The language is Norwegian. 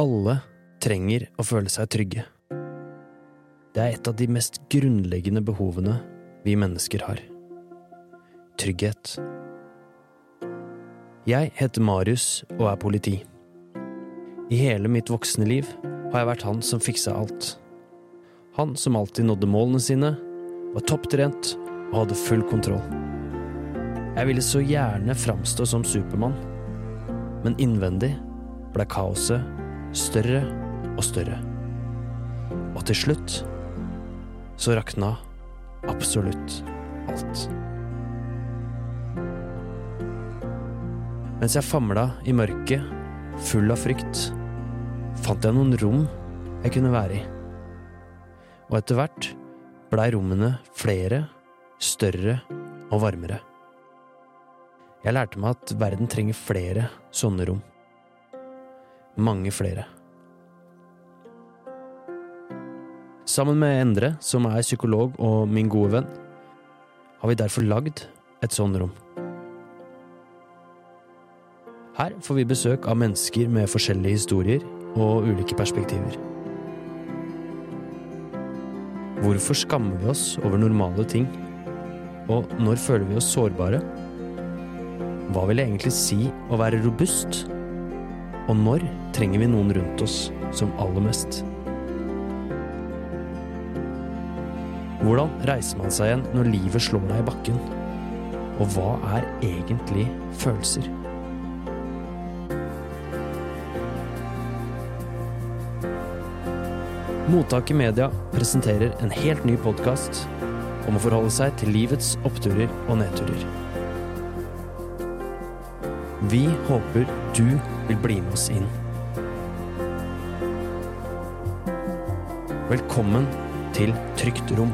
Alle trenger å føle seg trygge. Det er et av de mest grunnleggende behovene vi mennesker har. Trygghet. Jeg heter Marius og er politi. I hele mitt voksne liv har jeg vært han som fiksa alt. Han som alltid nådde målene sine, var topptrent og hadde full kontroll. Jeg ville så gjerne framstå som Supermann, men innvendig ble kaoset større og større. Og til slutt så rakna absolutt alt. Mens jeg famla i mørket, full av frykt, fant jeg noen rom jeg kunne være i. Og etter hvert blei rommene flere, større og varmere. Jeg lærte meg at verden trenger flere sånne rom. Mange flere. Sammen med Endre, som er psykolog og min gode venn, har vi derfor lagd et sånt rom. Her får vi besøk av mennesker med forskjellige historier og ulike perspektiver. Hvorfor skammer vi oss over normale ting? Og når føler vi oss sårbare? Hva vil det egentlig si å være robust? Og når trenger vi noen rundt oss som aller mest? Hvordan reiser man seg igjen når livet slår deg i bakken? Og hva er egentlig følelser? Mottak i media presenterer en helt ny podkast om å forholde seg til livets oppturer og nedturer. Vi håper du vil bli med oss inn. Velkommen til Trygt rom.